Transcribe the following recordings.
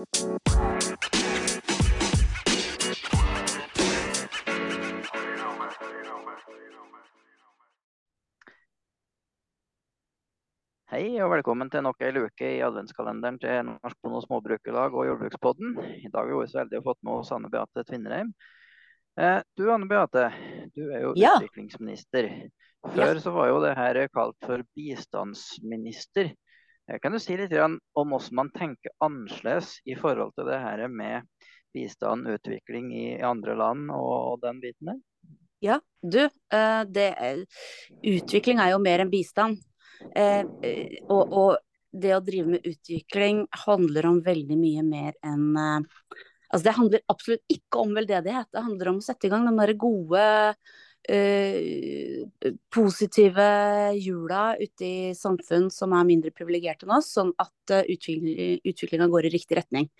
Hei og velkommen til nok ei luke i adventskalenderen til Norsk Bonde- og Småbrukerlag og Jordbrukspodden. I dag er vi så heldige å fått med oss Anne Beate Tvinnereim. Eh, du Anne Beate, du er jo Ja. utviklingsminister. Før så var jo det her kalt for bistandsminister. Kan du si litt om hvordan man tenker annerledes i forhold til det her med bistand, utvikling i andre land og den biten der? Ja, du, eh, det, utvikling er jo mer enn bistand. Eh, eh, og, og det å drive med utvikling handler om veldig mye mer enn Altså det handler absolutt ikke om veldedighet, det handler om å sette i gang den derre gode eh, positive hjula ute i samfunn som er mindre privilegerte enn oss, sånn at uh, utviklinga går i riktig retning.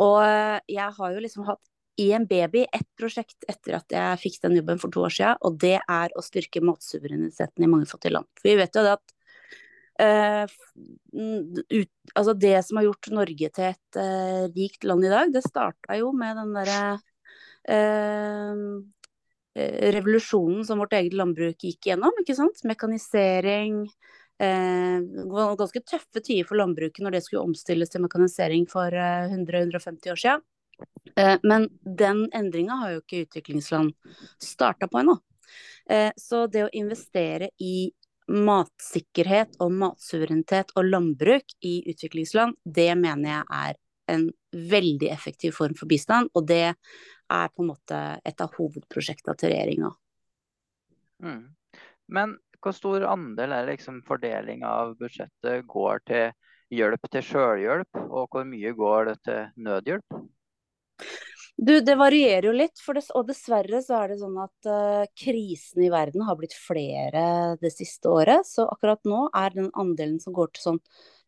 Og eh, jeg har jo liksom hatt én baby, ett prosjekt etter at jeg fikk den jobben for to år siden, og det er å styrke matsuvereniteten i mange fattige land. For vi vet jo det at Uh, ut, altså det som har gjort Norge til et uh, rikt land i dag, det starta jo med den derre eh, eh, revolusjonen som vårt eget landbruk gikk gjennom, ikke sant? Mekanisering. Eh, ganske tøffe tider for landbruket når det skulle omstilles til mekanisering for eh, 100-150 år siden. Eh, men den endringa har jo ikke utviklingsland starta på ennå. Eh, så det å investere i matsikkerhet og matsuverenitet og landbruk i utviklingsland, det mener jeg er en veldig effektiv form for bistand, og det er på en måte et av hovedprosjektene til regjeringa. Mm. Men hvor stor andel er liksom fordeling av budsjettet går til hjelp til sjølhjelp, og hvor mye går det til nødhjelp? Du, det varierer jo litt, dess og dessverre så er det sånn at uh, krisene i verden har blitt flere det siste året. Så akkurat nå er den andelen som går til sånn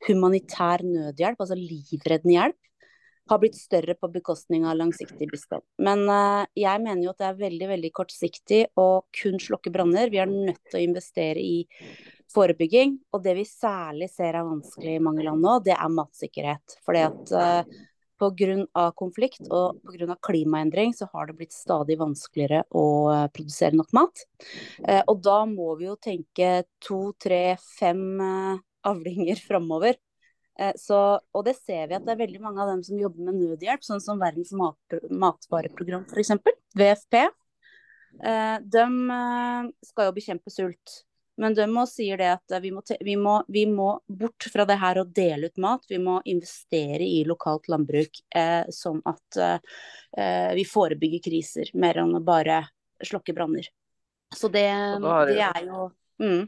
humanitær nødhjelp, altså livreddende hjelp, har blitt større på bekostning av langsiktig bistand. Men uh, jeg mener jo at det er veldig, veldig kortsiktig å kun slokke branner. Vi er nødt til å investere i forebygging. Og det vi særlig ser er vanskelig i mange land nå, det er matsikkerhet. Fordi at uh, Pga. konflikt og pga. klimaendring så har det blitt stadig vanskeligere å eh, produsere nok mat. Eh, og da må vi jo tenke to, tre, fem eh, avlinger framover. Eh, så, og det ser vi at det er veldig mange av dem som jobber med nødhjelp, sånn som Verdens mat, matvareprogram f.eks., VFP. Eh, de eh, skal jo bekjempe sult. Men de må sier det at vi må, vi, må, vi må, bort fra det her å dele ut mat. Vi må investere i lokalt landbruk, eh, sånn at eh, vi forebygger kriser, mer enn å bare slokke branner. Så det, det er jo mm.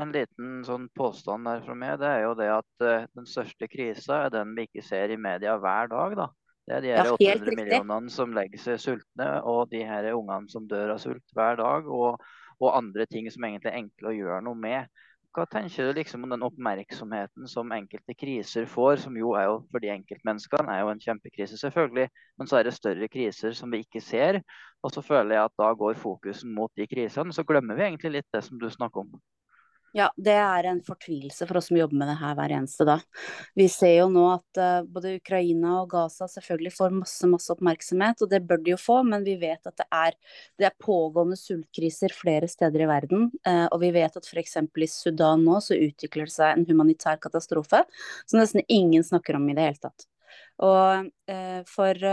En liten sånn påstand der fra meg, det er jo det at uh, den største krisa er den vi ikke ser i media hver dag. da. Det er de her ja, 800 millionene som legger seg sultne, og de her ungene som dør av sult hver dag. og og andre ting som egentlig er enkle å gjøre noe med. Hva tenker du liksom om den oppmerksomheten som enkelte kriser får, som jo er jo for de enkeltmenneskene er jo en kjempekrise, selvfølgelig, men så er det større kriser som vi ikke ser. Og så føler jeg at da går fokusen mot de krisene, så glemmer vi egentlig litt det som du snakker om. Ja, det er en fortvilelse for oss som jobber med det her hver eneste dag. Vi ser jo nå at uh, både Ukraina og Gaza selvfølgelig får masse masse oppmerksomhet, og det bør de jo få, men vi vet at det er, det er pågående sultkriser flere steder i verden. Uh, og vi vet at f.eks. i Sudan nå så utvikler det seg en humanitær katastrofe som nesten ingen snakker om i det hele tatt. Og uh, for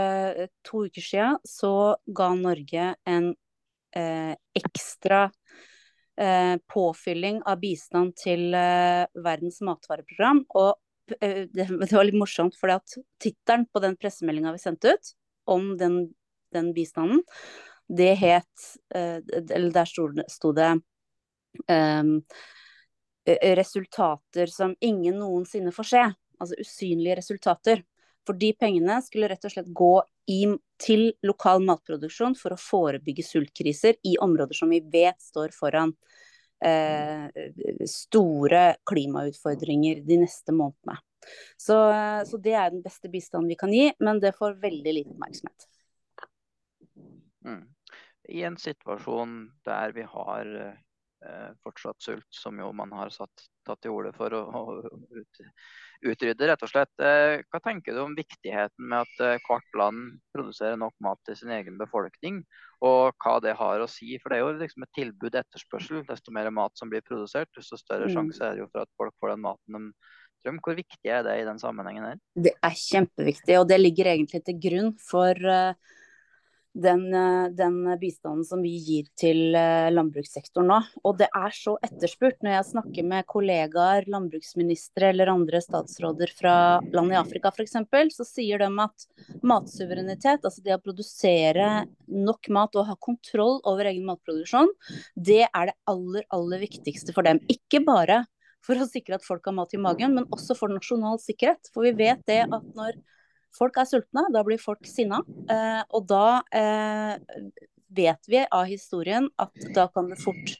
to uker siden så ga Norge en ekstra påfylling av bistand til eh, Verdens matvareprogram. Og eh, det, var litt morsomt, for tittelen på den pressemeldinga vi sendte ut om den, den bistanden, det het Eller der sto det um, resultater som ingen noensinne får se. Altså usynlige resultater. For de pengene skulle rett og slett gå i, til lokal matproduksjon for å forebygge sultkriser i områder som vi vet står foran eh, store klimautfordringer de neste månedene. Så, så, det er den beste bistanden vi kan gi, men det får veldig lite oppmerksomhet. Mm. I en situasjon der vi har eh, fortsatt sult, som jo man har satt tatt til orde for å, å ut, utrydde, rett og slett. Eh, hva tenker du om viktigheten med at eh, hvert land produserer nok mat til sin egen befolkning, og hva det har å si? For det er jo liksom et tilbud-etterspørsel. Desto mer mat som blir produsert, desto større mm. sjanse er det jo for at folk får den maten de trenger. Hvor viktig er det i den sammenhengen her? Det er kjempeviktig, og det ligger egentlig til grunn for uh den, eh, den, bistanden som vi gir til eh, landbrukssektoren nå. Og det er så etterspurt. Når jeg snakker med kollegaer, landbruksministre eller andre statsråder fra land i Afrika f.eks., så sier de at matsuverenitet, altså det å produsere nok mat og ha kontroll over egen matproduksjon, det er det aller, aller viktigste for dem. Ikke bare for å sikre at folk har mat i magen, men også for nasjonal sikkerhet. For vi vet det at når Folk er sultne, da blir folk sinna. Eh, og da eh, vet vi av historien at da kan det fort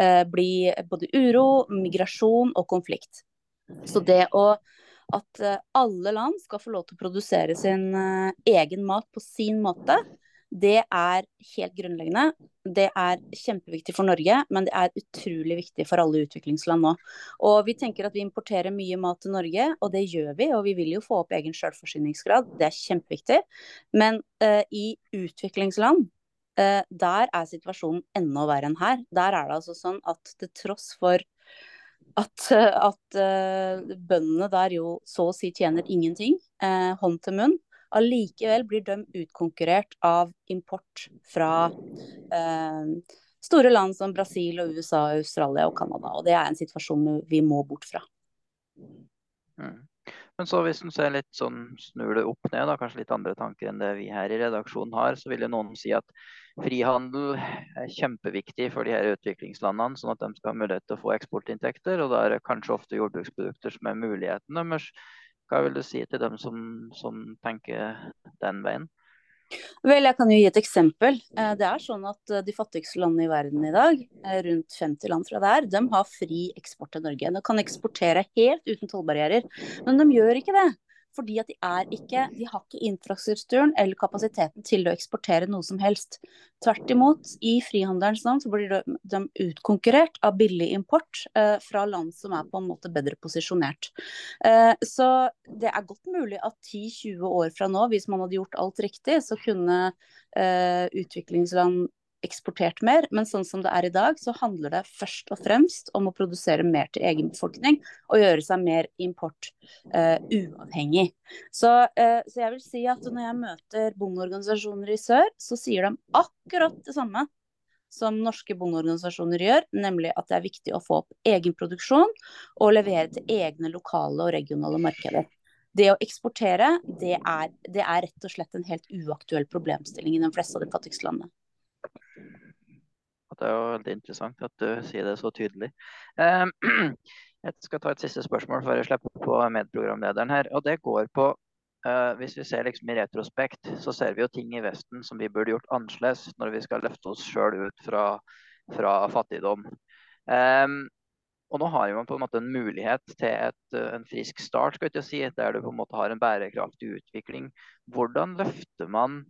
eh, bli både uro, migrasjon og konflikt. Så det å at eh, alle land skal få lov til å produsere sin eh, egen mat på sin måte, det er helt grunnleggende. Det er kjempeviktig for Norge, men det er utrolig viktig for alle utviklingsland nå. Og vi tenker at vi importerer mye mat til Norge, og det gjør vi. Og vi vil jo få opp egen selvforsyningsgrad, det er kjempeviktig. Men uh, i utviklingsland, uh, der er situasjonen enda verre enn her. Der er det altså sånn at til tross for at, at uh, bøndene der jo så å si tjener ingenting, hånd til munn, allikevel blir de utkonkurrert av import fra eh, store land som Brasil og USA, Australia og Canada. Og det er en situasjon vi må bort fra. Mm. Men så hvis en ser litt sånn, snur det opp ned, da, kanskje litt andre tanker enn det vi her i redaksjonen har, så vil jo noen si at frihandel er kjempeviktig for de her utviklingslandene, sånn at de skal ha mulighet til å få eksportinntekter. Og da er det kanskje ofte jordbruksprodukter som er mulighetene, deres. Hva vil du si til dem som, som tenker den veien? Vel, Jeg kan jo gi et eksempel. Eh, det er sånn at eh, De fattigste landene i verden i dag, eh, rundt 50 land fra der, de har fri eksport til Norge. De kan eksportere helt uten tollbarrierer. Men de gjør ikke det. Fordi at de er ikke De har ikke infrastrukturen eller kapasiteten til å eksportere noe som helst. Tvert imot, i frihandelens navn så blir de, utkonkurrert av billig import eh, fra land som er på en måte bedre posisjonert. Eh, så det er godt mulig at 10-20 år fra nå, hvis man hadde gjort alt riktig, så kunne eh, utviklingsland eksportert mer, men sånn som det er i dag, så handler det først og fremst om å produsere mer til egen befolkning og gjøre seg mer import uh, uavhengig. Så, uh, så, jeg vil si at når jeg møter bondeorganisasjoner i sør, så sier de akkurat det samme som norske bondeorganisasjoner gjør, nemlig at det er viktig å få opp egen produksjon og levere til egne lokale og regionale markeder. Det å eksportere, det er, det er rett og slett en helt uaktuell problemstilling i de fleste av de fattigste landene. Det er jo veldig interessant at du sier det så tydelig. Ehm, jeg skal ta et siste spørsmål før jeg slipper på medprogramlederen her. og det går på Uh, hvis vi ser liksom i retrospekt, så ser vi jo ting i Vesten som vi burde gjort annerledes når vi skal løfte oss sjøl ut fra, fra fattigdom. Um, og nå har man på en måte en mulighet til et, en frisk start, skal jeg si, der du på en måte har en bærekraftig utvikling. Hvordan løfter man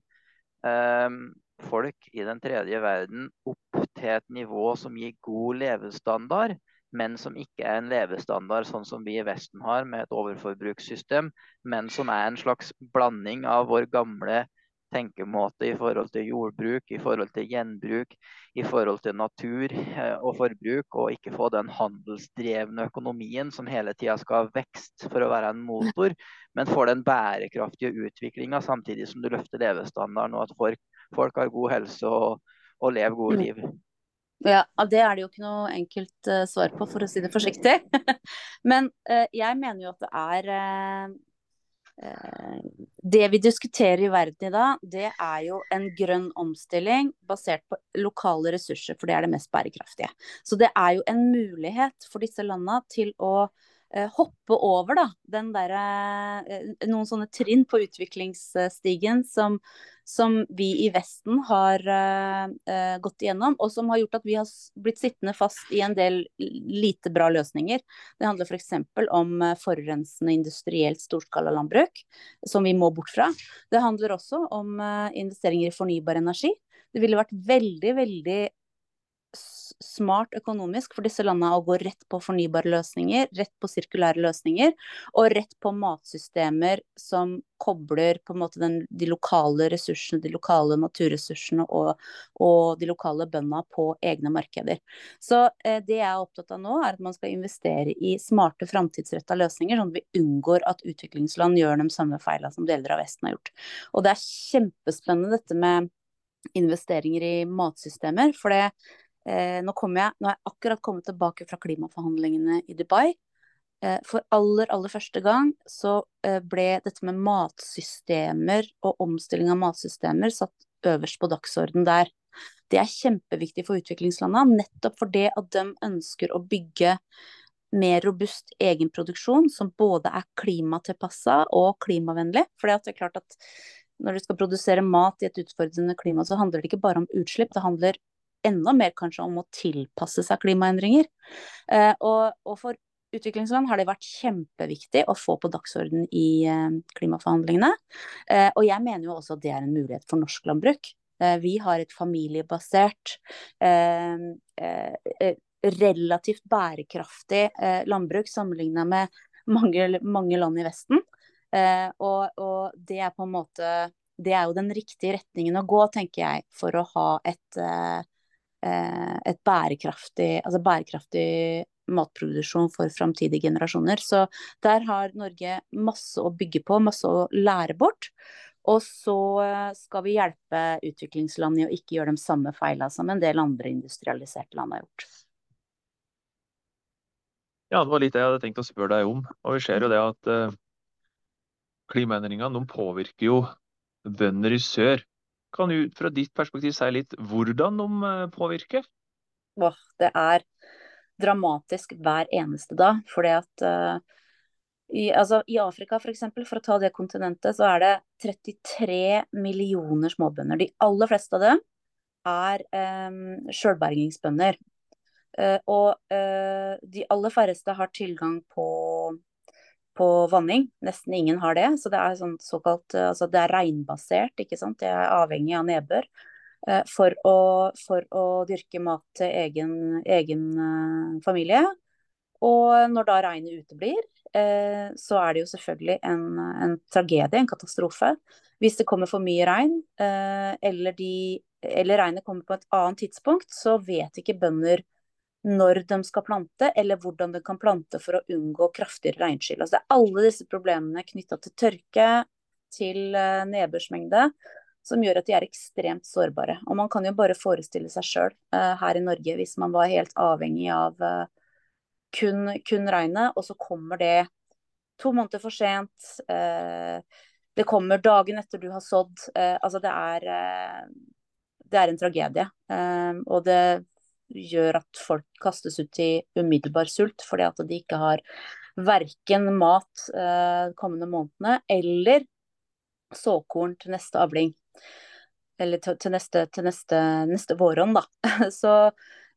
um, folk i den tredje verden opp til et nivå som gir god levestandard, men som ikke er en levestandard sånn som vi i Vesten har, med et overforbrukssystem, men som er en slags blanding av vår gamle tenkemåte i forhold til jordbruk, i forhold til gjenbruk, i forhold til natur eh, og forbruk, og ikke få den handelsdrevne økonomien som hele tida skal ha vekst for å være en motor, men får den bærekraftige utviklinga samtidig som du løfter levestandarden, og at folk folk har god helse og, og lever gode mm. liv. Ja, Det er det jo ikke noe enkelt uh, svar på, for å si det forsiktig. Men uh, jeg mener jo at det er uh, Det vi diskuterer i verden i dag, det er jo en grønn omstilling basert på lokale ressurser, for det er det mest bærekraftige. Så det er jo en mulighet for disse landene til å hoppe over da, der, eh, noen sånne trinn på utviklingsstigen som, som vi i Vesten har uh, gått igjennom, og som har gjort at vi har blitt sittende fast i en del lite bra løsninger. Det handler f.eks. om forurensende industrielt storskalalandbruk, som vi må bort fra. Det handler også om investeringer i fornybar energi. Det ville vært veldig, veldig smart økonomisk for disse landene å gå rett på fornybare løsninger, rett på sirkulære løsninger, og rett på matsystemer som kobler på en måte den, de lokale ressursene, de lokale naturressursene og, og de lokale bøndene på egne markeder. Så eh, det jeg er opptatt av nå, er at man skal investere i smarte, framtidsretta løsninger, sånn at vi unngår at utviklingsland gjør de samme feilene som deler av Vesten har gjort. Og det er kjempespennende dette med investeringer i matsystemer. For det, eh, nå, jeg, nå har jeg akkurat kommet tilbake fra klimaforhandlingene i Dubai. Eh, for aller, aller første gang så eh, ble dette med matsystemer og omstilling av matsystemer satt øverst på dagsorden der. Det er kjempeviktig for utviklingslandene, nettopp fordi at de ønsker å bygge mer robust egenproduksjon som både er klimatilpassa og klimavennlig. For det er klart at når du skal produsere mat i et utfordrende klima, så handler det ikke bare om utslipp. Det handler enda mer kanskje om å tilpasse seg klimaendringer. Eh, og, og, for utviklingsland har det vært kjempeviktig å få på dagsorden i eh, klimaforhandlingene. Eh, og jeg mener jo også at det er en mulighet for norsk landbruk. Vi har et familiebasert relativt bærekraftig landbruk sammenligna med mange, mange land i Vesten. Og, og, det er på en måte Det er jo den riktige retningen å gå, tenker jeg, for å ha et, et bærekraftig, altså bærekraftig matproduksjon for framtidige generasjoner. Så der har Norge masse å bygge på, masse å lære bort. Og så skal vi hjelpe utviklingsland i å ikke gjøre de samme feilene som en del andre industrialiserte land har gjort. Ja, det var litt det jeg hadde tenkt å spørre deg om. Og vi ser jo det at klimaendringene påvirker jo bønder i sør. Kan du fra ditt perspektiv si litt hvordan de eh, påvirker? Åh, det er dramatisk hver eneste dag. fordi at uh, i, altså, I Afrika for, eksempel, for å ta det kontinentet, så er det 33 millioner småbønder. De aller fleste av dem er um, sjølbergingsbønder. Uh, og uh, de aller færreste har tilgang på på vanning. Nesten ingen har det. Så det er sånn såkalt eh, Altså det er regnbasert, ikke sant. Det er avhengig av nedbør. Eh, for å, for å dyrke mat til egen, egen eh, familie. Og når da regnet uteblir, så er det jo selvfølgelig en, en, tragedie, en katastrofe. Hvis det kommer for mye regn, eller, de, eller regnet kommer på et annet tidspunkt, så vet ikke bønder når de skal plante, eller hvordan de kan plante for å unngå kraftigere regnskyll. Altså det er alle disse problemene knytta til tørke, til uh, nedbørsmengde, som gjør at de er ekstremt sårbare. Og man kan jo bare forestille seg sjøl uh, eh, her i Norge, hvis man var helt avhengig av uh, kun, kun, regnet, og så kommer det to måneder for sent. det kommer dagen etter du har sådd. altså det er det er en tragedie. og det gjør at folk kastes ut i umiddelbar sult fordi at de ikke har verken mat de kommende månedene eller såkorn til neste avling. Eller til, neste, til neste, neste våronn, da. Så,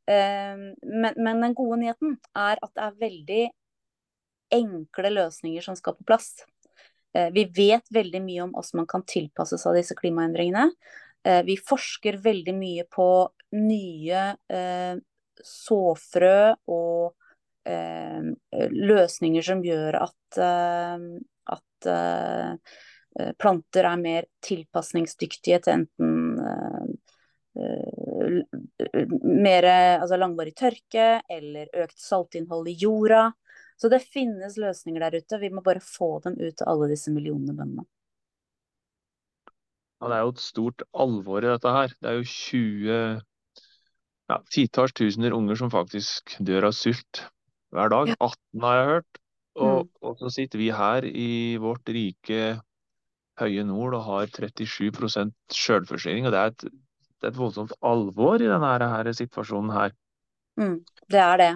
eh, men, men, den gode nyheten er at det er veldig enkle løsninger som skal på plass. Eh, vi vet veldig mye om hvordan man kan tilpasse seg disse klimaendringene. Eh, vi forsker veldig mye på nye eh, såfrø og eh, løsninger som gjør at, eh, at eh, planter er mer tilpasningsdyktige til enten mer altså langvarig tørke eller økt saltinnhold i jorda. Så det finnes løsninger der ute. Vi må bare få dem ut til alle disse millionene bøndene. Ja, det er jo et stort alvor i dette her. Det er jo 20 ja, titalls tusener unger som faktisk dør av sult hver dag. 18 har jeg hørt. Og, mm. og så sitter vi her i vårt rike høye nord og har 37% selvforsyning. Og det er, et, det er, et, voldsomt alvor i denne her, situasjonen her. Mm, det er det.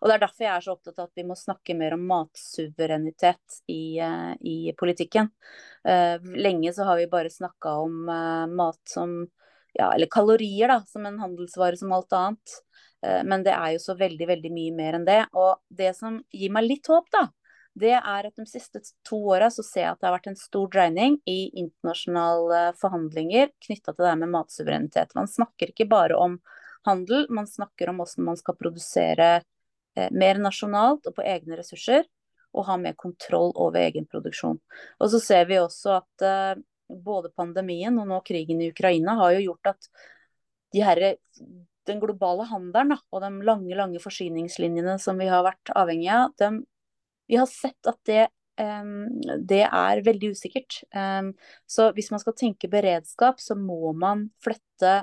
Og det er derfor jeg er så opptatt av at vi må snakke mer om matsuverenitet i, uh, i politikken. Uh, lenge så har vi bare snakka om uh, mat som ja, eller kalorier, da, som en handelsvare som alt annet. men det er jo så veldig, veldig mye mer enn det. Og det som gir meg litt håp, da, det er at de siste to åra så ser jeg at det har vært en stor dreining i internasjonale forhandlinger knytta til det her med matsuverenitet. Man snakker ikke bare om handel, man snakker om hvordan man skal produsere eh, mer nasjonalt og på egne ressurser, og ha mer kontroll over egen produksjon. Og så ser vi også at eh, både pandemien og nå krigen i Ukraina har jo gjort at de her, den globale handelen og de lange lange forsyningslinjene som vi har vært avhengig av, de, vi har sett at det det er veldig usikkert. Så hvis man skal tenke beredskap, så må man flytte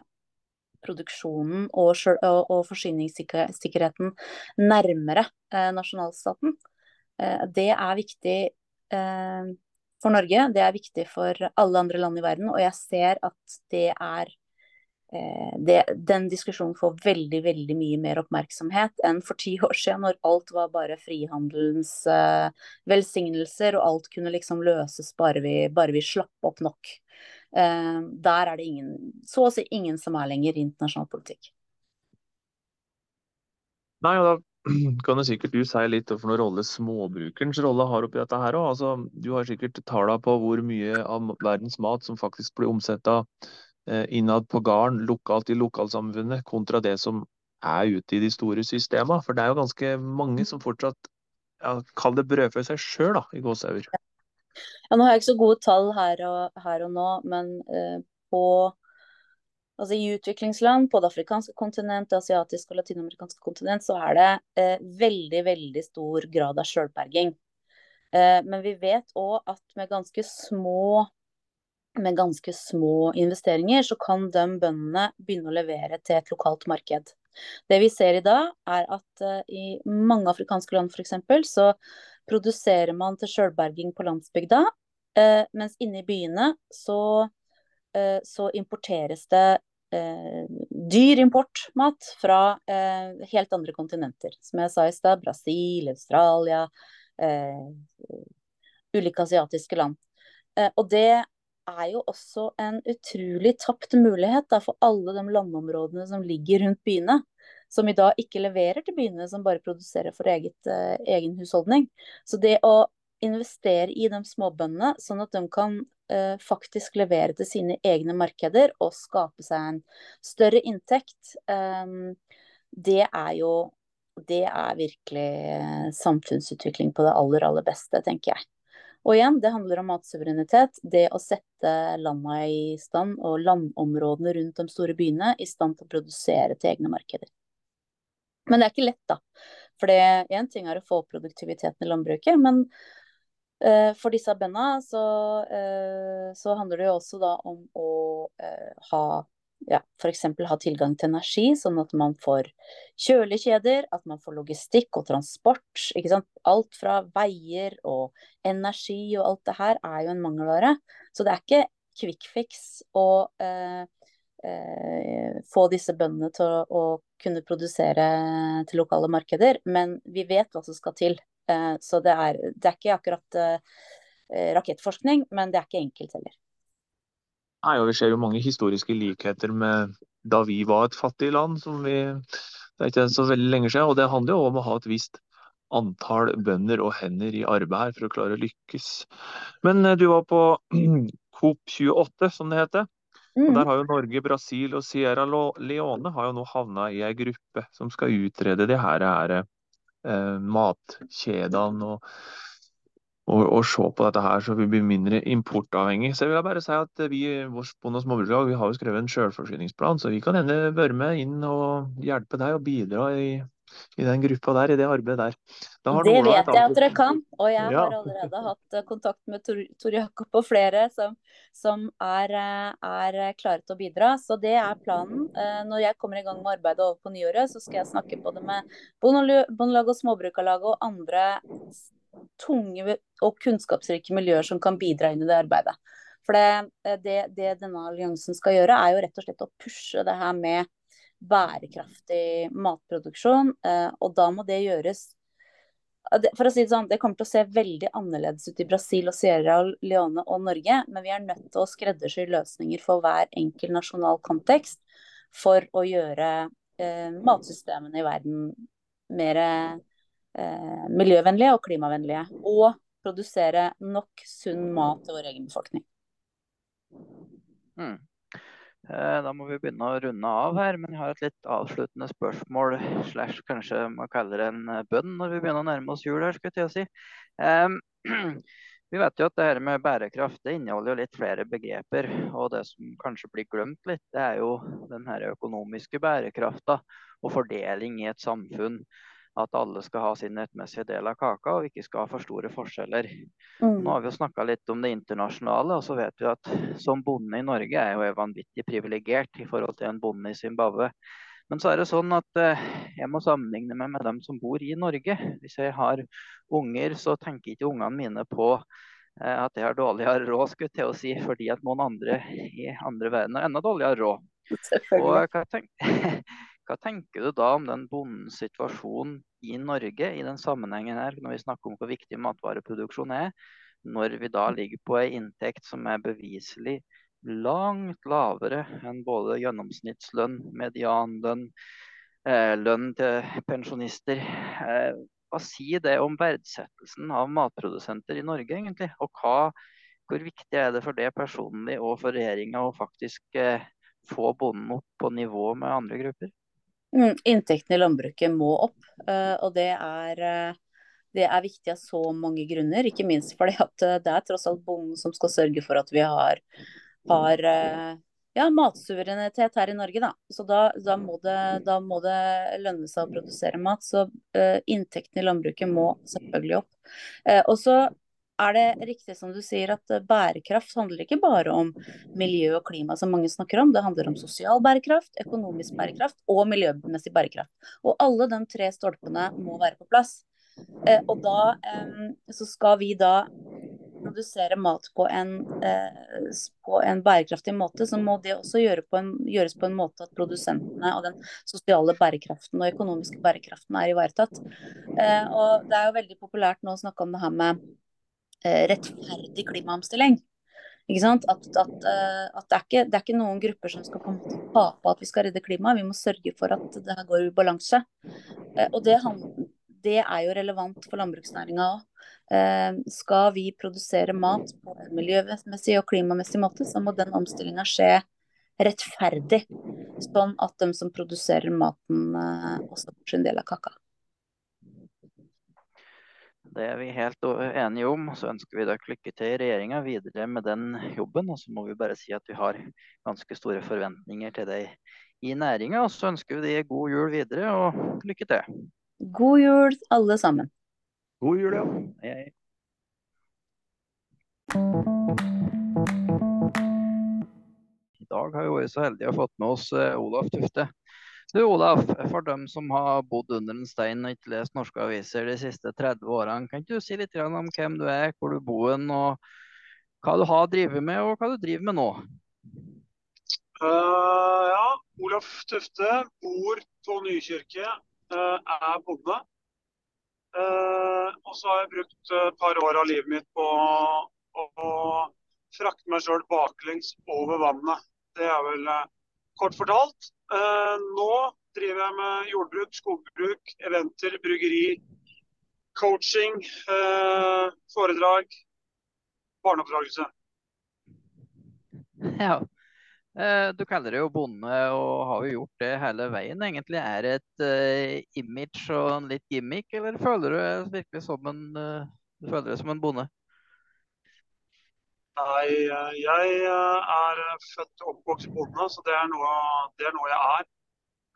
produksjonen og, og forsyningssikkerheten nærmere eh, nasjonalstaten. Eh, det er viktig for Norge, det er viktig for alle andre land i verden, og jeg ser at det er Eh, det, den diskusjonen får veldig veldig mye mer oppmerksomhet enn for ti år siden, når alt var bare frihandelens eh, velsignelser, og alt kunne liksom løses bare vi, bare vi slapp opp nok. Eh, der er det ingen, så å si ingen som er lenger i internasjonal politikk. Nei, og da kan jo sikkert du si litt om noen rolle småbrukerens rolle har oppi dette her. Altså, du har sikkert tallene på hvor mye av verdens mat som faktisk blir omsetta Eh, innad på gården, lokalt i lokalsamfunnet, kontra det som er ute i de store systemene. For det er jo ganske mange som fortsatt ja, kall det brødfø seg sjøl, i gåsehauger. Ja, nå har jeg ikke så gode tall her og, her og nå, men eh, på altså I utviklingsland, på det afrikanske kontinent, det asiatiske og latinamerikanske kontinent, så er det eh, veldig, veldig stor grad av sjølberging. Eh, men vi vet òg at med ganske små med ganske små investeringer, så kan de bøndene begynne å levere til et lokalt marked. Det vi ser i dag, er at eh, i mange afrikanske land f.eks. så produserer man til sjølberging på landsbygda, uh, mens inne i byene så, uh, så importeres det dyr importmat fra helt andre kontinenter. Som jeg sa i stad, Brasil, Australia, ulike asiatiske land. og det er jo også en utrolig tapt mulighet da, for alle de landområdene som ligger rundt byene. Som i dag ikke leverer til byene, som bare produserer for eget, uh, egen husholdning. Så det å investere i de småbøndene, sånn at de kan uh, faktisk levere til sine egne markeder og skape seg en større inntekt, um, det er jo det er virkelig samfunnsutvikling på det aller, aller beste, tenker jeg. Og igjen, det handler om matsuverenitet. Det å sette landa i stand, og landområdene rundt de store byene, i stand til å produsere til egne markeder. Men det er ikke lett, da. For én ting er å få opp produktiviteten i landbruket, men for disse bøndene så, uh, så, handler det jo også da om å uh, ha ja, f.eks. ha tilgang til energi, sånn at man får kjølekjeder, at man får logistikk og transport. ikke sant? Alt fra veier og energi og alt det her er jo en mangelvare. Så det er ikke quick fix å eh, eh, få disse bøndene til å, å, kunne produsere til lokale markeder, men vi vet hva som skal til. Eh, så det er, det er, ikke akkurat eh, rakettforskning, men det er ikke enkelt heller. Nei, og Vi ser jo mange historiske likheter med da vi var et fattig land. som vi, Det er ikke så veldig lenge siden. og Det handler jo om å ha et visst antall bønder og hender i arbeid her for å klare å lykkes. Men eh, du var på COP28, som det heter. Og Der mm. har jo Norge, Brasil og Sierra Leone har jo nå havna i ei gruppe som skal utrede de her, her eh, matkjedene og og, og, se på dette her, så vi blir mindre importavhengig. Så jeg vil bare si at vi vårt og småbrukslag har jo skrevet en selvforsyningsplan, så vi kan hende være med inn og hjelpe deg og bidra i, i den gruppa der, i det arbeidet der. det vet jeg at dere kan, og jeg ja. har allerede hatt eh, kontakt med Tor, Tor Jakob og flere som, som er, eh, er, klare til å bidra. Så det er planen. Eh, når jeg kommer i gang med arbeidet over på nyåret, så skal jeg snakke både med Bondelag og Småbrukarlaget og andre tunge og kunnskapsrike miljøer som kan bidra inn i det arbeidet. For det, det, det, denne alliansen skal gjøre, er jo rett og slett å pushe det her med bærekraftig matproduksjon. Eh, og da må det gjøres for å si Det sånn, det kommer til å se veldig annerledes ut i Brasil og Sierra Leone og Norge, men vi er nødt til å skreddersy løsninger for hver enkel nasjonal kontekst for å gjøre eh, matsystemene i verden mer eh, miljøvennlige og klimavennlige. Og produsere nok sunn mat til vår egen befolkning. Mm. Eh, da må vi begynne å runde av her, men jeg har et litt avsluttende spørsmål slash kanskje man kaller det en eh, bønn når vi begynner å nærme oss jul her, skulle jeg til å si. Vi vet jo at det her med bærekraft det inneholder jo litt flere begreper. Og det som kanskje blir glemt litt, det er jo den her økonomiske bærekrafta og fordeling i et samfunn at alle skal ha sin rettmessige del av kaka og ikke skal ha for store forskjeller. Mm. Nå har vi jo snakka litt om det internasjonale, og så vet vi at som bonde i Norge er jo vanvittig privilegert i forhold til en bonde i Zimbabwe. Men så er det sånn at eh, jeg må sammenligne meg med dem som bor i Norge. Hvis jeg har unger, så tenker ikke ungene mine på eh, at jeg har dårligere råd, skulle til å si, fordi at noen andre i andre verden har enda dårligere råd. Og hva, tenk, hva tenker du da om den bondens situasjon i Norge i den sammenhengen her, når vi snakker om hvor viktig matvareproduksjon er, når vi da ligger på en inntekt som er beviselig langt lavere enn både gjennomsnittslønn, medianlønn, eh, lønn til pensjonister. Eh, hva sier det om verdsettelsen av matprodusenter i Norge, egentlig? Og hva, hvor viktig er det for det personlig og for regjeringa å faktisk eh, få bonden opp på nivå med andre grupper? Mm, inntektene i landbruket må opp, eh, og det er, eh, det er viktig av så mange grunner. Ikke minst fordi at eh, det er tross alt bonden som skal sørge for at vi har, har ja, matsuverenitet her i Norge. Da. Så da, da, må det, da, må det, lønne seg å produsere mat. Så inntektene i landbruket må selvfølgelig opp. Og så er det riktig som du sier at eh, bærekraft handler ikke bare om miljø og klima, som mange snakker om. Det handler om sosial bærekraft, økonomisk bærekraft og miljømessig bærekraft. Og alle de tre stolpene må være på plass. Eh, og da eh, så skal vi da produsere mat på en, eh, på en, bærekraftig måte, så må det også gjøre på en, gjøres på en måte at produsentene og den sosiale bærekraften og økonomiske bærekraften er ivaretatt. Eh, og Det er jo veldig populært nå å snakke om det her med rettferdig klimaomstilling. Ikke sant? At, at, eh, at det, er ikke, det, er ikke, noen grupper som skal komme til å tape at vi skal redde klimaet. Vi må sørge for at det her går i balanse. Eh, og det, det er jo relevant for landbruksnæringa òg. Skal vi produsere mat på en miljømessig og klimamessig måte, så må den omstillinga skje rettferdig. Sånn at de som produserer maten, også får sin del av kaka. Det er vi helt enige om. Så ønsker vi dere lykke til i regjeringa videre med den jobben. Og så må vi bare si at vi har ganske store forventninger til deg i næringa. Og så ønsker vi deg god jul videre og lykke til. God jul, alle sammen. God jul, ja. Hei, hei. I dag har vi vært så heldige å fått med oss eh, Olaf Tufte. Du Olaf, for dem som har bodd under en stein og ikke lest norske aviser de siste 30 årene, kan ikke du si litt om hvem du er, hvor du bor, og hva du har drevet med, og hva du driver med nå? Uh, ja, Olaf Tøfte bor på Nykirke, uh, er bonde. Uh, og så har jeg brukt et par år av livet mitt på å frakte meg sjøl baklengs over vannet. Det er vel kort fortalt. Eh, nå driver jeg med jordbruk, skogbruk, eventer, bryggeri, coaching, eh, foredrag, barneoppdragelse. Ja. Eh, du kaller det jo bonde, og har jo gjort det hele veien. Egentlig Er det et image og en litt gimmick, eller føler du deg virkelig som en, du føler deg som en bonde? Nei, jeg eh, er født og oppvokst bonde, så det er noe, det er noe jeg er.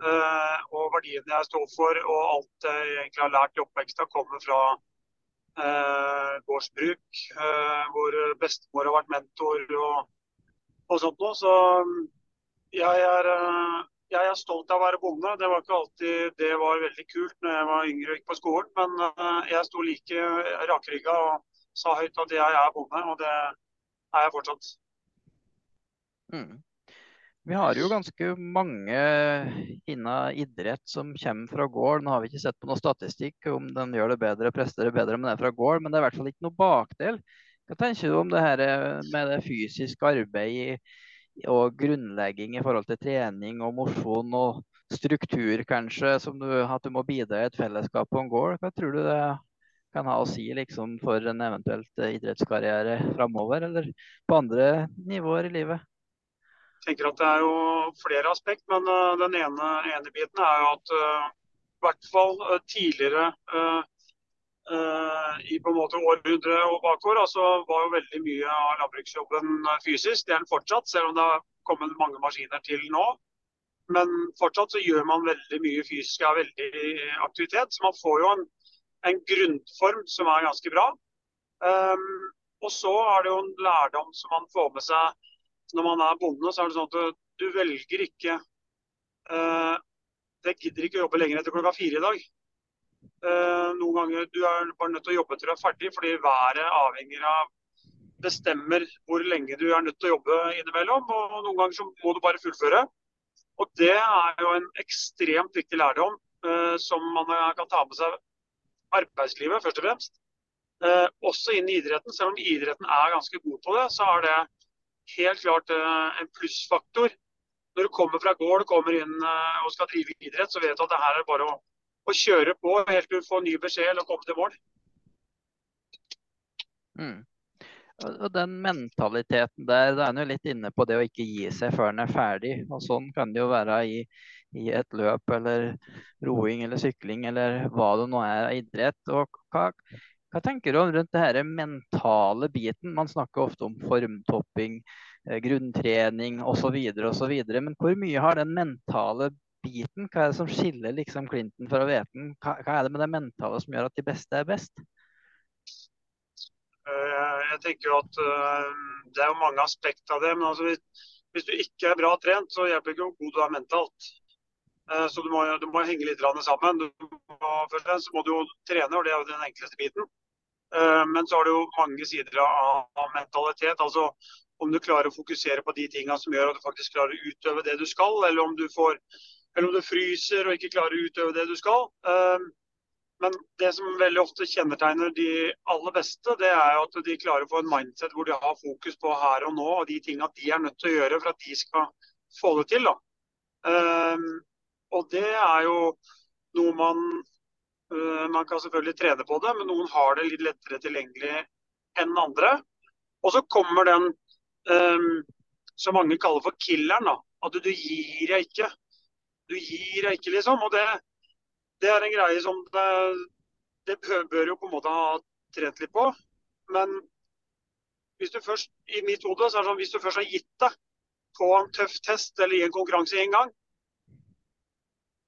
Uh, og verdiene jeg står for og alt jeg egentlig har lært i oppveksten, kommer fra uh, gårdsbruk, uh, hvor bestemor har vært mentor og, og sånt noe. Så jeg er, jeg er, stolt av å være bonde. Det var ikke alltid det var veldig kult når jeg var yngre og gikk på skolen, men jeg sto like rakrygga og sa høyt at jeg er bonde. og det er jeg fortsatt. Mm. Vi har jo ganske mange innen idrett som kommer fra gård. Nå har vi ikke sett på noe statistikk om den gjør det bedre, presterer bedre om det er fra gård, men det er i hvert fall ikke noe bakdel. Hva tenker du om det her med det fysiske arbeidet og grunnlegging i forhold til trening og mosjon og struktur, kanskje, som du, at du må bidra i et fellesskap på en gård? Hva tror du det kan ha å si liksom, for en eventuelt idrettskarriere framover, eller på andre nivåer i livet? Jeg tenker at det er jo flere aspekt, men uh, den ene, ene, biten er jo at uh, hvert fall uh, tidligere i på en måte århundre og bakover altså var jo veldig mye av landbruksjobben fysisk. Det er den fortsatt, selv om det har kommet mange maskiner til nå. Men fortsatt så gjør man veldig mye fysisk av veldig aktivitet. Så man får jo en, en grunnform som er ganske bra. Um, og så er det jo en lærdom som man får med seg når man er bonde, så er det sånn at du velger ikke uh, Jeg gidder ikke å jobbe lenger etter klokka fire i dag. Uh, noen ganger du er bare nødt til å jobbe til du er ferdig, fordi været avhenger av bestemmer hvor lenge du er nødt til å jobbe innimellom. Og noen ganger så må du bare fullføre. Og det er jo en ekstremt viktig lærdom uh, som man kan ta med seg arbeidslivet, først og fremst. Eh, også inn i idretten. Selv om idretten er ganske god på det, så er det helt klart eh, en plussfaktor. Når du kommer fra gård, kommer inn eh, og skal drive idrett, så vet du at det her er bare å, å kjøre på helt til du får ny beskjed og komme til mål. Mm. Og den mentaliteten der, da er en jo litt inne på det å ikke gi seg før en er ferdig. Og sånn kan det jo være i, i et løp eller roing eller sykling eller hva det nå er av idrett. Og hva, hva tenker du om rundt det her mentale biten? Man snakker ofte om formtopping, eh, grunntrening osv. osv. Men hvor mye har den mentale biten? Hva er det som skiller liksom Clinton fra Veten? Hva, hva er det med det mentale som gjør at de beste er best? Eh, jeg tenker jo at eh, Det er jo mange aspekter av det. men altså, hvis, du ikke er bra trent, så hjelper det ikke hvor god du er mentalt. Så du må, du må henge litt sammen. Må, først må du jo trene, og det er jo den enkleste biten. Eh, men så har du jo mange sider av mentalitet. altså Om du klarer å fokusere på de tingene som gjør at du faktisk klarer å utøve det du skal, eller om du, får, eller om du fryser og ikke klarer å utøve det du skal. Eh, men det som veldig ofte kjennetegner de aller beste, det er at de klarer å få en mindset hvor de har fokus på her og nå og de tingene de er nødt til å gjøre for at de skal få det til. Da. Eh, og det er jo noe man Eh, man kan selvfølgelig trene på det, men noen har det litt lettere tilgjengelig enn andre. Og så kommer den um, som mange kaller for killeren. da, At du gir deg ikke. Du gir deg ikke, liksom. Og det, det er en greie som det, det bør jo på en måte ha trent litt på. Men hvis du først, i mitt hode, så er det sånn hvis du først har gitt deg på en tøff test eller i en konkurranse én gang,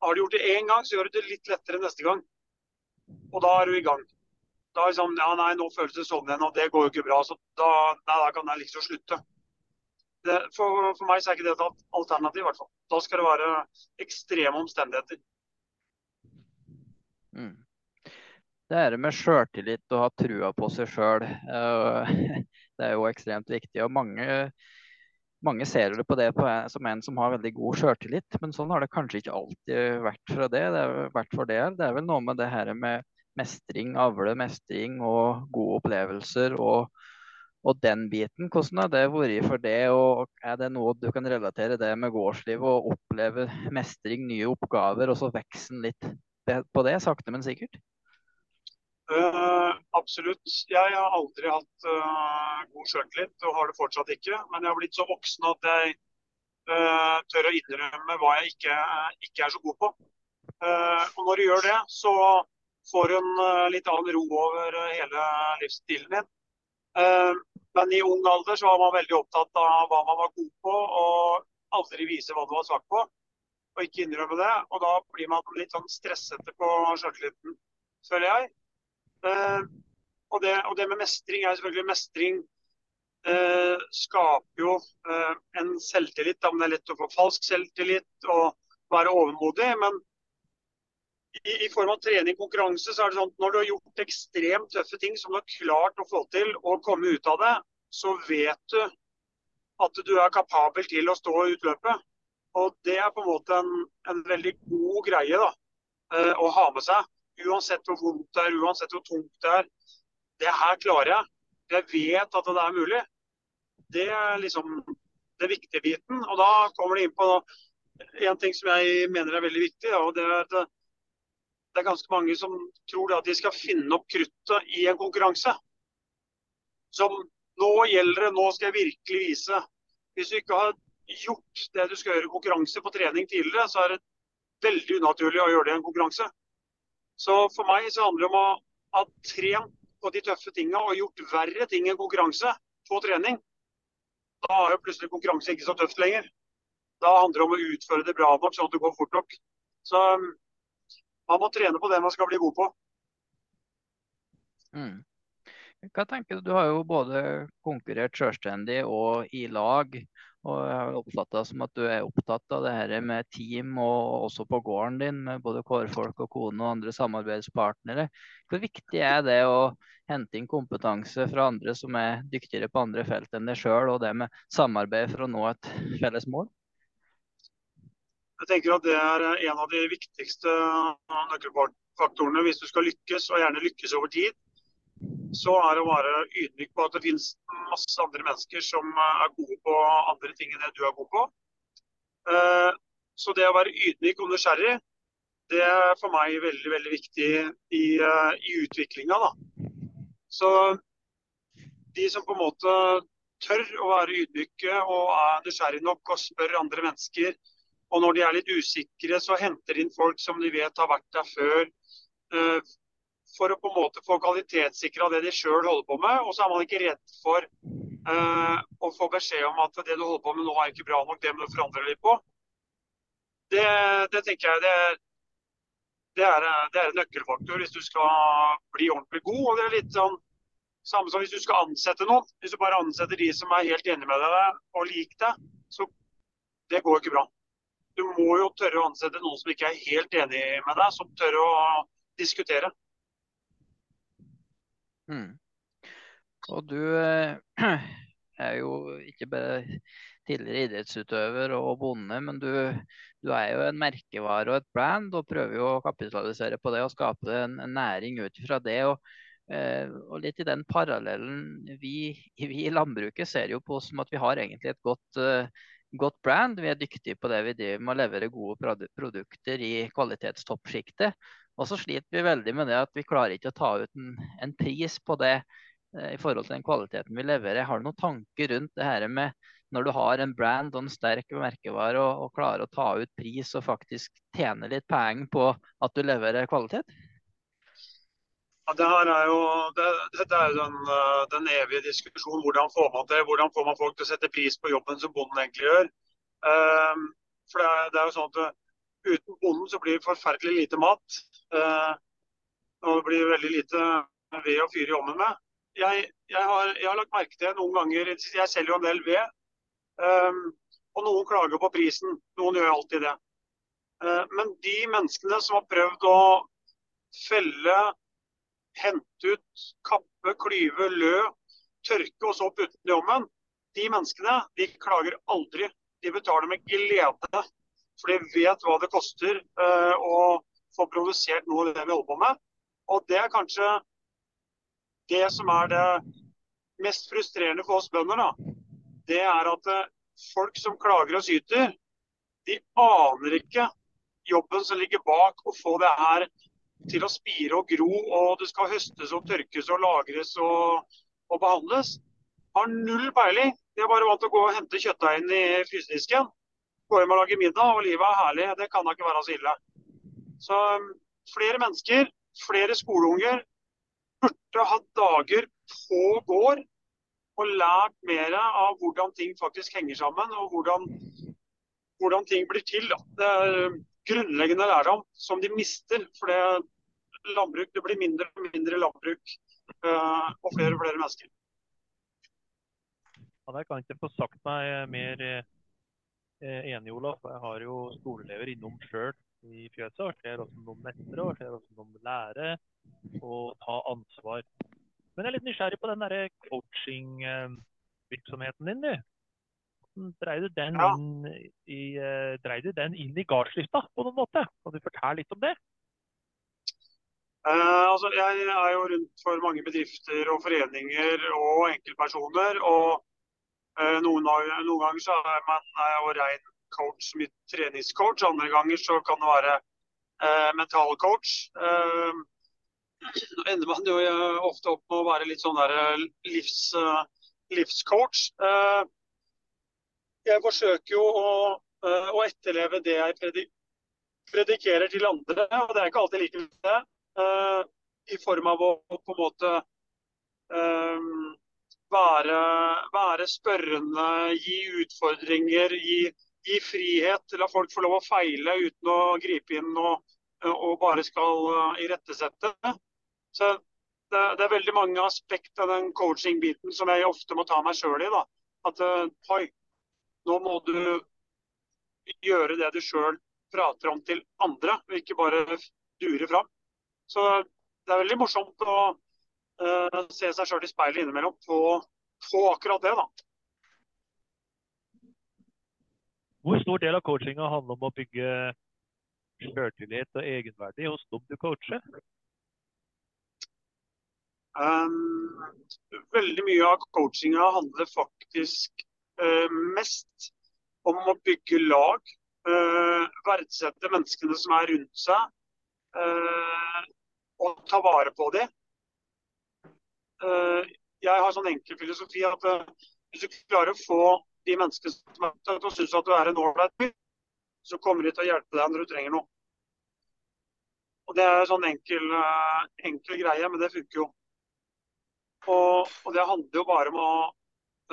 har du gjort det én gang, så gjør du det litt lettere neste gang. Og da er du i gang. Da er liksom, ja nei, nå føles det sånn igjen, og det går jo ikke bra. Så da, nei, da kan jeg liksom slutte. Det, for, for, meg så er ikke det et alternativ, i hvert fall. Da skal det være ekstreme omstendigheter. Mm. Det er det med sjøltillit og ha trua på seg sjøl. Det er jo ekstremt viktig. og mange mange ser det på det på en, som en som har veldig god sjøltillit, men sånn har det kanskje ikke alltid vært fra det. Det er, vært for det. det er vel noe med det her med mestring, avle mestring og gode opplevelser og, og den biten. Hvordan har det vært for det, og er det noe du kan relatere det med gårdslivet? Å oppleve mestring, nye oppgaver, og så veksten litt på det, sakte, men sikkert? Uh, absolutt. Jeg har aldri hatt uh, god sjøltillit, og har det fortsatt ikke. Men jeg har blitt så voksen at jeg uh, tør å innrømme hva jeg ikke, ikke er så god på. og når du gjør det, så får du en litt annen ro over hele livsstilen din. men i ung alder så var man veldig opptatt av hva man var god på, og aldri vise hva du var svak på. Og ikke innrømme det. Og da blir man litt sånn stressete på sjøltilliten, føler jeg. Eh, og, det, og, det, med mestring er selvfølgelig mestring eh, skaper jo eh, en selvtillit. Men det er lett å få falsk selvtillit og være overmodig. Men i, i form av trening konkurranse, så er det sånn at når du har gjort ekstremt tøffe ting som du har klart å få til og komme ut av det, så vet du at du er kapabel til å stå ut løpet. Og det er på en måte en, en veldig god greie da, å ha med seg. Uansett hvor vondt det er, uansett hvor tungt det er. Det her klarer jeg. Jeg vet at det er mulig. Det er liksom den viktige biten. Og da kommer det inn på en ting som jeg mener er veldig viktig. og det er at det er ganske mange som tror at de skal finne opp kruttet i en konkurranse. Som nå gjelder det, nå skal jeg virkelig vise. Hvis du ikke har gjort det du skal gjøre i konkurranse på trening tidligere, så er det veldig unaturlig å gjøre det i en konkurranse. Så for meg så handler det om å ha trent på de tøffe tingene og gjort verre ting enn konkurranse på trening. Da er jo plutselig konkurranse ikke så tøft lenger. Da handler det om å utføre det bra nok, sånn at det går fort nok. Så um, man må trene på det man skal bli god på. Mm. Hva tenker du? Du har jo både konkurrert selvstendig og i lag. Og jeg har oppfatta som at du er opptatt av det her med team, og også på gården din med både kårfolk og kone og andre samarbeidspartnere. Hvor viktig er det å hente inn kompetanse fra andre som er dyktigere på andre felt enn deg sjøl, og det med samarbeid for å nå et felles mål? Jeg tenker at Det er en av de viktigste nøkkelfaktorene hvis du skal lykkes, og gjerne lykkes over tid så er det å være ydmyk på at det finnes masse andre mennesker som eh, er gode på andre ting enn det du er god på. Eh, så det å være ydmyk og nysgjerrig, det er for meg veldig veldig viktig i, eh, i utviklinga. Så de som på en måte tør å være ydmyke og er nysgjerrige nok og spør andre mennesker, og når de er litt usikre, så henter de inn folk som de vet har vært der før for å på en måte få kvalitetssikra det de sjøl holder på med. Og så er man ikke redd for uh, å få beskjed om at det du holder på med nå er ikke bra nok, det må du forandre litt på. Det, det tenker jeg det, det, er, det, er, en nøkkelfaktor hvis du skal bli ordentlig god. og det er litt sånn samme som hvis du skal ansette noen. Hvis du bare ansetter de som er helt enig med deg og liker deg, så det går ikke bra. Du må jo tørre å ansette noen som ikke er helt enig med deg, som tør å diskutere. Mm. Og du eh, er jo ikke bare tidligere idrettsutøver og bonde, men du, du, er jo en merkevare og et brand, og prøver jo å kapitalisere på det og skape en, en næring ut fra det. Og, eh, og, litt i den parallellen vi, vi, i landbruket ser jo på som at vi har egentlig et godt, uh, godt brand. Vi er dyktige på det vi driver med å levere gode produkter i kvalitetstoppsjiktet. Og så sliter vi veldig med det at vi klarer ikke å ta ut en, en pris på det eh, i forhold til den kvaliteten vi leverer. Har du noen tanker rundt det her med når du har en brand og en sterk merkevare og, og klarer å ta ut pris og faktisk tjene litt penger på at du leverer kvalitet? Ja, det her er jo, det, det er jo den, eh, den, evige diskusjonen. Hvordan får man det? Hvordan får man folk til å sette pris på jobben som bonden egentlig gjør? Um, for det er, det er, jo sånn at Uten bonden så blir det forferdelig lite mat. Eh, og det blir veldig lite ved å fyre i ovnen med. Jeg, jeg, har, jeg, har, lagt merke til noen ganger Jeg selger jo en del ved. Um, og noen klager på prisen. Noen gjør alltid det. Uh, men de menneskene som har prøvd å felle, hente ut, kappe, klyve, lø, tørke og så putte den i ovnen, de menneskene de klager aldri. De betaler med glede. For de vet hva det koster uh, å få produsert noe av det vi holder på med. Og det er kanskje det som er det mest frustrerende for oss bønder. da. Det er at eh, folk som klager og syter, de aner ikke jobben som ligger bak å få det her til å spire og gro, og det skal høstes og tørkes og lagres og, og behandles. Har null peiling. De er bare vant til å gå og hente kjøttdeigen i frysedisken. Gå hjem og lage middag, og livet er herlig. Det kan da ikke være så ille. Så um, flere mennesker, flere skoleunger burde hatt dager på gård og lært mer av hvordan ting faktisk henger sammen, og hvordan, hvordan ting blir til. Da. Det er um, grunnleggende lærdom som de mister. For det, landbruk, det blir mindre og mindre landbruk uh, og flere og flere mennesker. Ja, der kan jeg ikke få sagt meg mer eh, enig, Olaf. Jeg har jo skoleelever innom sjøl i fjøset og ser hvordan de mestrer og ser hvordan de lærer og ta ansvar. Men jeg er litt nysgjerrig på den coaching-virksomheten din. du. Dreier du den, ja. inn i, uh, du den inn i gardslista på noen måte? Kan du fortelle litt om det? Uh, altså, jeg er jo rundt for mange bedrifter og foreninger og enkeltpersoner. og noen, noen, ganger så er man jo rein coach, mye treningscoach. Andre ganger så kan det være eh, mentalcoach. Eh, ender man jo eh, ofte opp med å være litt sånn eh, livs, livscoach. Jeg forsøker jo å, å etterleve det jeg predikerer til andre, og det er ikke alltid like viktig. I form av å på en måte være, være, spørrende, gi utfordringer, gi, gi frihet. La folk få lov å feile uten å gripe inn og, og bare skal irettesette. Så det, det, er veldig mange aspekt av den coaching-biten som jeg ofte må ta meg sjøl i. da. At oi, nå må du gjøre det du sjøl prater om til andre, og ikke bare dure fram. Så det er veldig morsomt å se seg sjøl i speilet innimellom på, på, akkurat det, da. Hvor stor del av coachinga handler om å bygge sjøltillit og egenverdi hos dem du coacher? Um, veldig mye av coachinga handler faktisk uh, mest om å bygge lag. Uh, verdsette menneskene som er rundt seg, uh, og ta vare på dem. Jeg har sånn enkel filosofi at hvis du klarer å få de menneskene som er til å synes at du er en ålreit så kommer de til å hjelpe deg når du trenger noe. Og Det er sånn enkel, enkel greie, men det funker jo. Og, og, det handler jo bare om å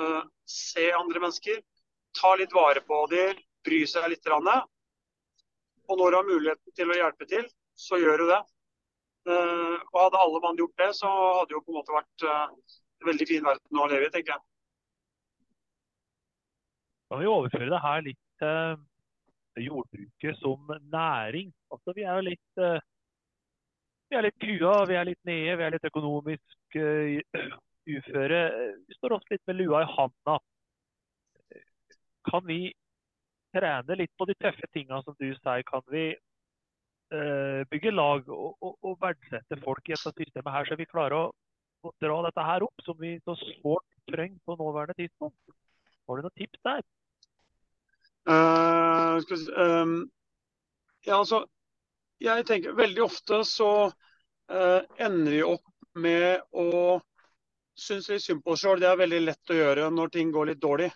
uh, se andre mennesker, ta litt vare på dem, bry seg litt. Og når du har muligheten til å hjelpe til, så gjør du det. Uh, og hadde alle mann gjort det, så hadde det jo på en måte vært uh, en veldig fin verden å leve i, tenker jeg. Kan vi overføre det her litt til jordbruket som næring? Altså, vi er jo litt vi er litt kua, vi er litt nede, vi er litt økonomisk uføre. Vi står også litt med lua i handa. Kan vi trene litt på de tøffe tingene som du sier? Kan vi bygge lag og, og, og, verdsette folk i dette systemet her, så vi klarer å, å dra dette her opp, som vi så sårt trenger på nåværende tidspunkt? Har du noen tips der? Uh, vi, um, ja, altså, jeg tenker veldig ofte så uh, ender vi opp med å synes litt synd på oss sjøl. Det er veldig lett å gjøre når ting går litt dårlig.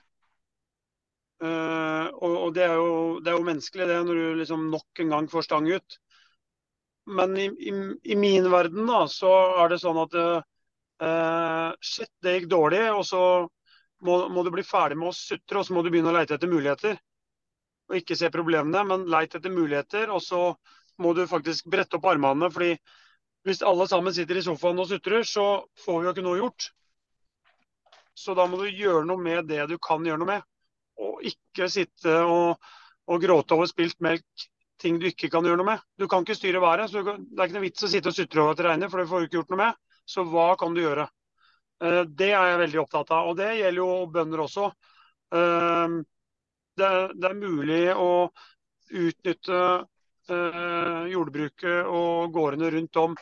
Uh, og, og det, er jo, det, er jo, menneskelig det, når du liksom nok en gang får stang ut. Men i, i, i min verden da, så er det sånn at uh, shit, det gikk dårlig. Og så må, må, du bli ferdig med å sutre, og så må du begynne å leite etter muligheter. Og ikke se problemene, men leite etter muligheter. Og så må du faktisk brette opp armene. fordi hvis alle sammen sitter i sofaen og sutrer, så får vi jo ikke noe gjort. Så da må du gjøre noe med det du kan gjøre noe med. Og ikke sitte og, og gråte over spilt melk, ting du ikke kan gjøre noe med. Du kan ikke styre været, så det er ikke noe vits å sitte og sutre over at det regner, for det får du ikke gjort noe med. Så hva kan du gjøre? Eh, det er jeg veldig opptatt av. Og det gjelder jo bønder også. Eh, det, er mulig å utnytte Eh, jordbruket og gårdene rundt om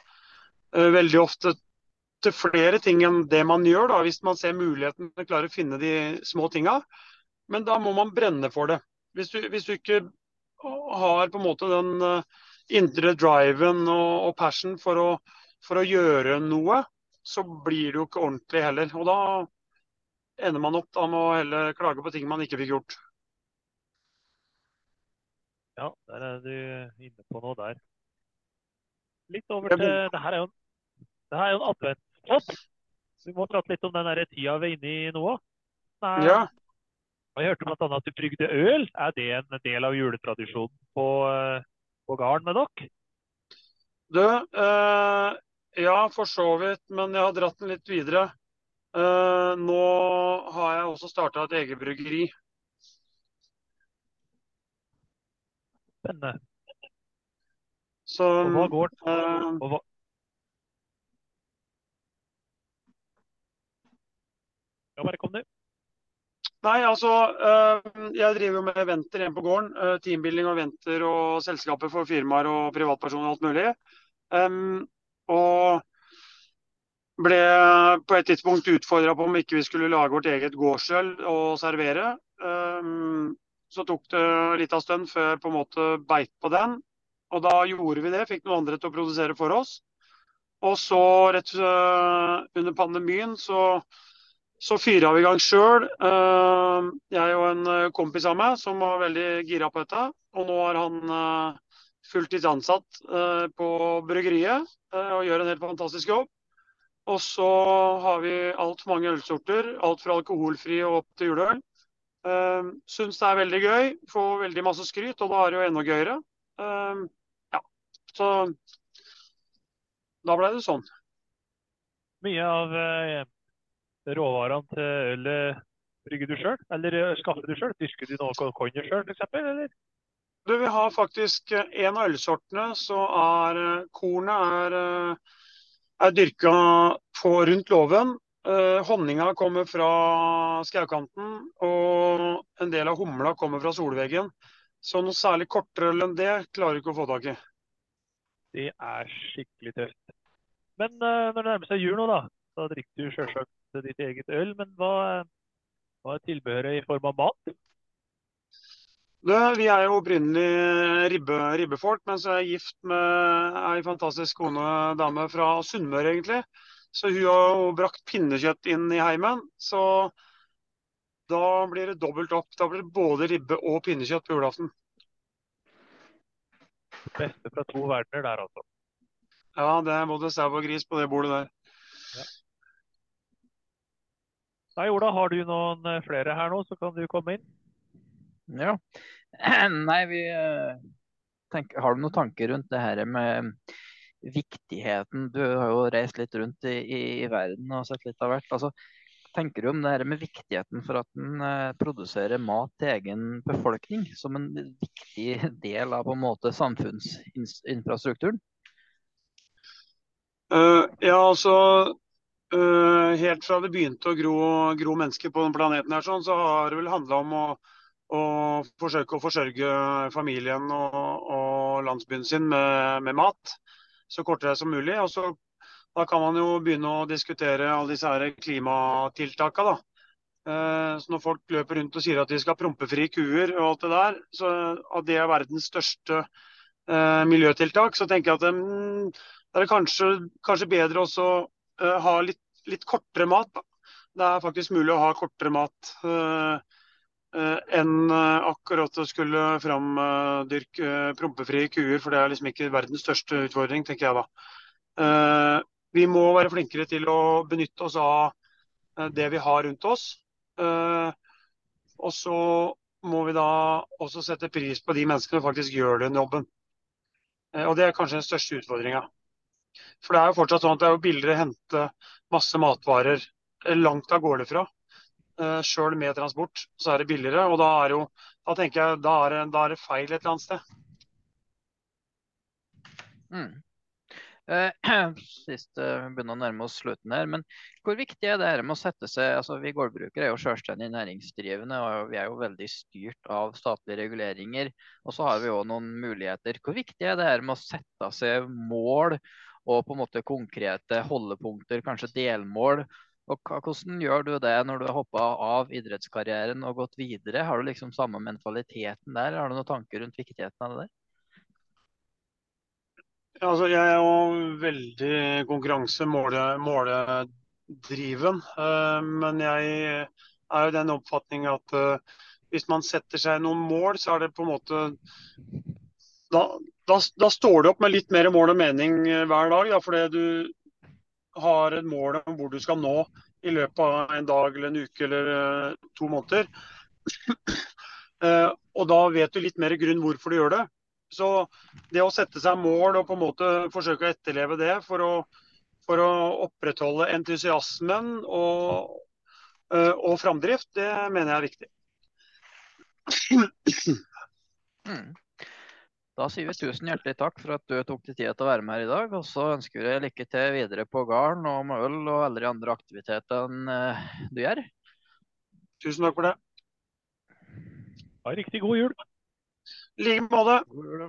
veldig ofte til flere ting enn det man gjør, da, hvis man ser muligheten til å klare å finne de små tinga. Men da må man brenne for det. Hvis du, hvis du ikke har på en måte den uh, indre driven og, og passion for å, for å, gjøre noe, så blir det jo ikke ordentlig heller. Og da ender man opp da med å heller klage på ting man ikke fikk gjort. Ja, der er du inne på noe der. Litt over til Det her er jo, det her er jo en adventspott. Vi må prate litt om den der tida vi er inne i nå. Ja. Jeg hørte bl.a. at du brygde øl. Er det en del av juletradisjonen på, på gården med dere? Du, eh, ja for så vidt. Men jeg har dratt den litt videre. Eh, nå har jeg også starta et eget bryggeri. Spennende. Så og hva går uh, og hva... Ja, bare kom du. Nei, altså uh, Jeg driver jo med eventer hjemme på gården. Uh, teambuilding og eventer og selskaper for firmaer og privatpersoner og alt mulig. Um, og ble på et tidspunkt utfordra på om ikke vi skulle lage vårt eget gårdsøl og servere. Um, så tok det litt av stund før på en måte beit på den. Og da gjorde vi det, fikk noen andre til å produsere for oss. Og så rett uh, under pandemien så, så fyra vi i gang sjøl. Uh, jeg og en uh, kompis av meg som var veldig gira på dette. Og nå er han uh, fulltids ansatt uh, på bryggeriet og gjør en helt fantastisk jobb. Og så har vi altfor mange ølsorter. Alt fra alkoholfri og opp til juleøl. Uh, Syns det er veldig gøy. Får veldig masse skryt, og da er det jo enda gøyere. Uh, ja, så da ble det sånn. Mye av råvarene til ølet brygger du sjøl, eller skaffer du sjøl? Dyrker du noe konjakk sjøl, f.eks.? Du, vi har faktisk en av ølsortene, så er kornet er, er dyrka på rundt låven. Honninga kommer fra skaukanten, og en del av humla kommer fra solveggen. Så noe særlig kortere enn det klarer du ikke å få tak i. Det er skikkelig tøft. Men når det nærmer seg jul nå, da, så drikker du selvsagt ditt eget øl. Men hva, hva er tilbehøret i form av mat? Det, vi er jo opprinnelig ribbe, ribbefolk, mens jeg er gift med ei fantastisk kone dame fra Sunnmøre, egentlig. Så hun har jo brakt pinnekjøtt inn i heimen. Så da blir det dobbelt opp. Da blir det både ribbe og pinnekjøtt på julaften. Beste fra to verdener der, altså. Ja, det er både sau og gris på det bordet der. Ja. Nei, Ola, har du noen flere her nå, så kan du komme inn. Ja. Nei, vi tenker, Har du noen tanker rundt det her med viktigheten Du har jo reist litt rundt i, i, i verden og sett litt av hvert. altså tenker du om det her med viktigheten for at en eh, produserer mat til egen befolkning som en viktig del av på en måte samfunnsinfrastrukturen? Uh, ja, altså Helt fra det begynte å gro, gro mennesker på denne planeten, her, sånn, så har det vel handla om å å, forsøke å forsørge familien og, og landsbyen sin med, med, mat så kortere som mulig. Og så, da kan man jo begynne å diskutere alle disse her klimatiltakene. Eh, så når folk løper rundt og sier at de skal ha prompefrie kuer og alt det der, så at det er verdens største eh, miljøtiltak, så tenker jeg at um, det er kanskje, kanskje bedre også uh, ha litt, litt, kortere mat. Da. Det er faktisk mulig å ha kortere mat. Uh, uh, enn akkurat å skulle framdyrke prompefrie kuer, for det er liksom ikke verdens største utfordring, tenker jeg da. Vi må være flinkere til å benytte oss av det vi har rundt oss. Og så må vi da også sette pris på de menneskene som faktisk gjør den jobben. Og det er kanskje den største utfordringa. For det er jo fortsatt sånn at det er jo billigere å hente masse matvarer langt av gårde fra uh, sjøl med transport, så er det billigere. Og da er jo da tenker jeg, da er, det, da er det feil et eller annet sted. Mm. Uh, sist uh, begynner å nærme oss slutten her, men hvor viktig er det her med å sette seg altså Vi gårdbrukere er jo selvstendig næringsdrivende og vi er jo veldig styrt av statlige reguleringer. Og så har vi jo noen muligheter. Hvor viktig er det her med å sette seg mål og på en måte konkrete holdepunkter, kanskje delmål, og Hvordan gjør du det når du har hoppa av idrettskarrieren og gått videre? Har du liksom samme mentaliteten der? Har du noen tanker rundt viktigheten av det altså, jeg er jo veldig konkurranse-måledriven. Uh, men jeg er jo den oppfatning at uh, hvis man setter seg noen mål, så er det på en måte da, da, da står du opp med litt mer mål og mening eh, hver dag. Da, fordi du, har et mål om hvor du skal nå i løpet av en dag eller en uke eller uh, to måneder. uh, og da vet du litt mer grunn hvorfor du gjør det. Så det å sette seg mål og på en måte forsøke å etterleve det for å, for å opprettholde entusiasmen og, og framdrift, det mener jeg er viktig. Mm. Da sier vi tusen hjertelig takk for at du tok deg tid til å være med her i dag. Og så ønsker vi deg lykke til videre på gården og med øl og alle de andre aktivitetene eh, du gjør. Tusen takk for det. Ha en riktig god jul. I like måte. God jul.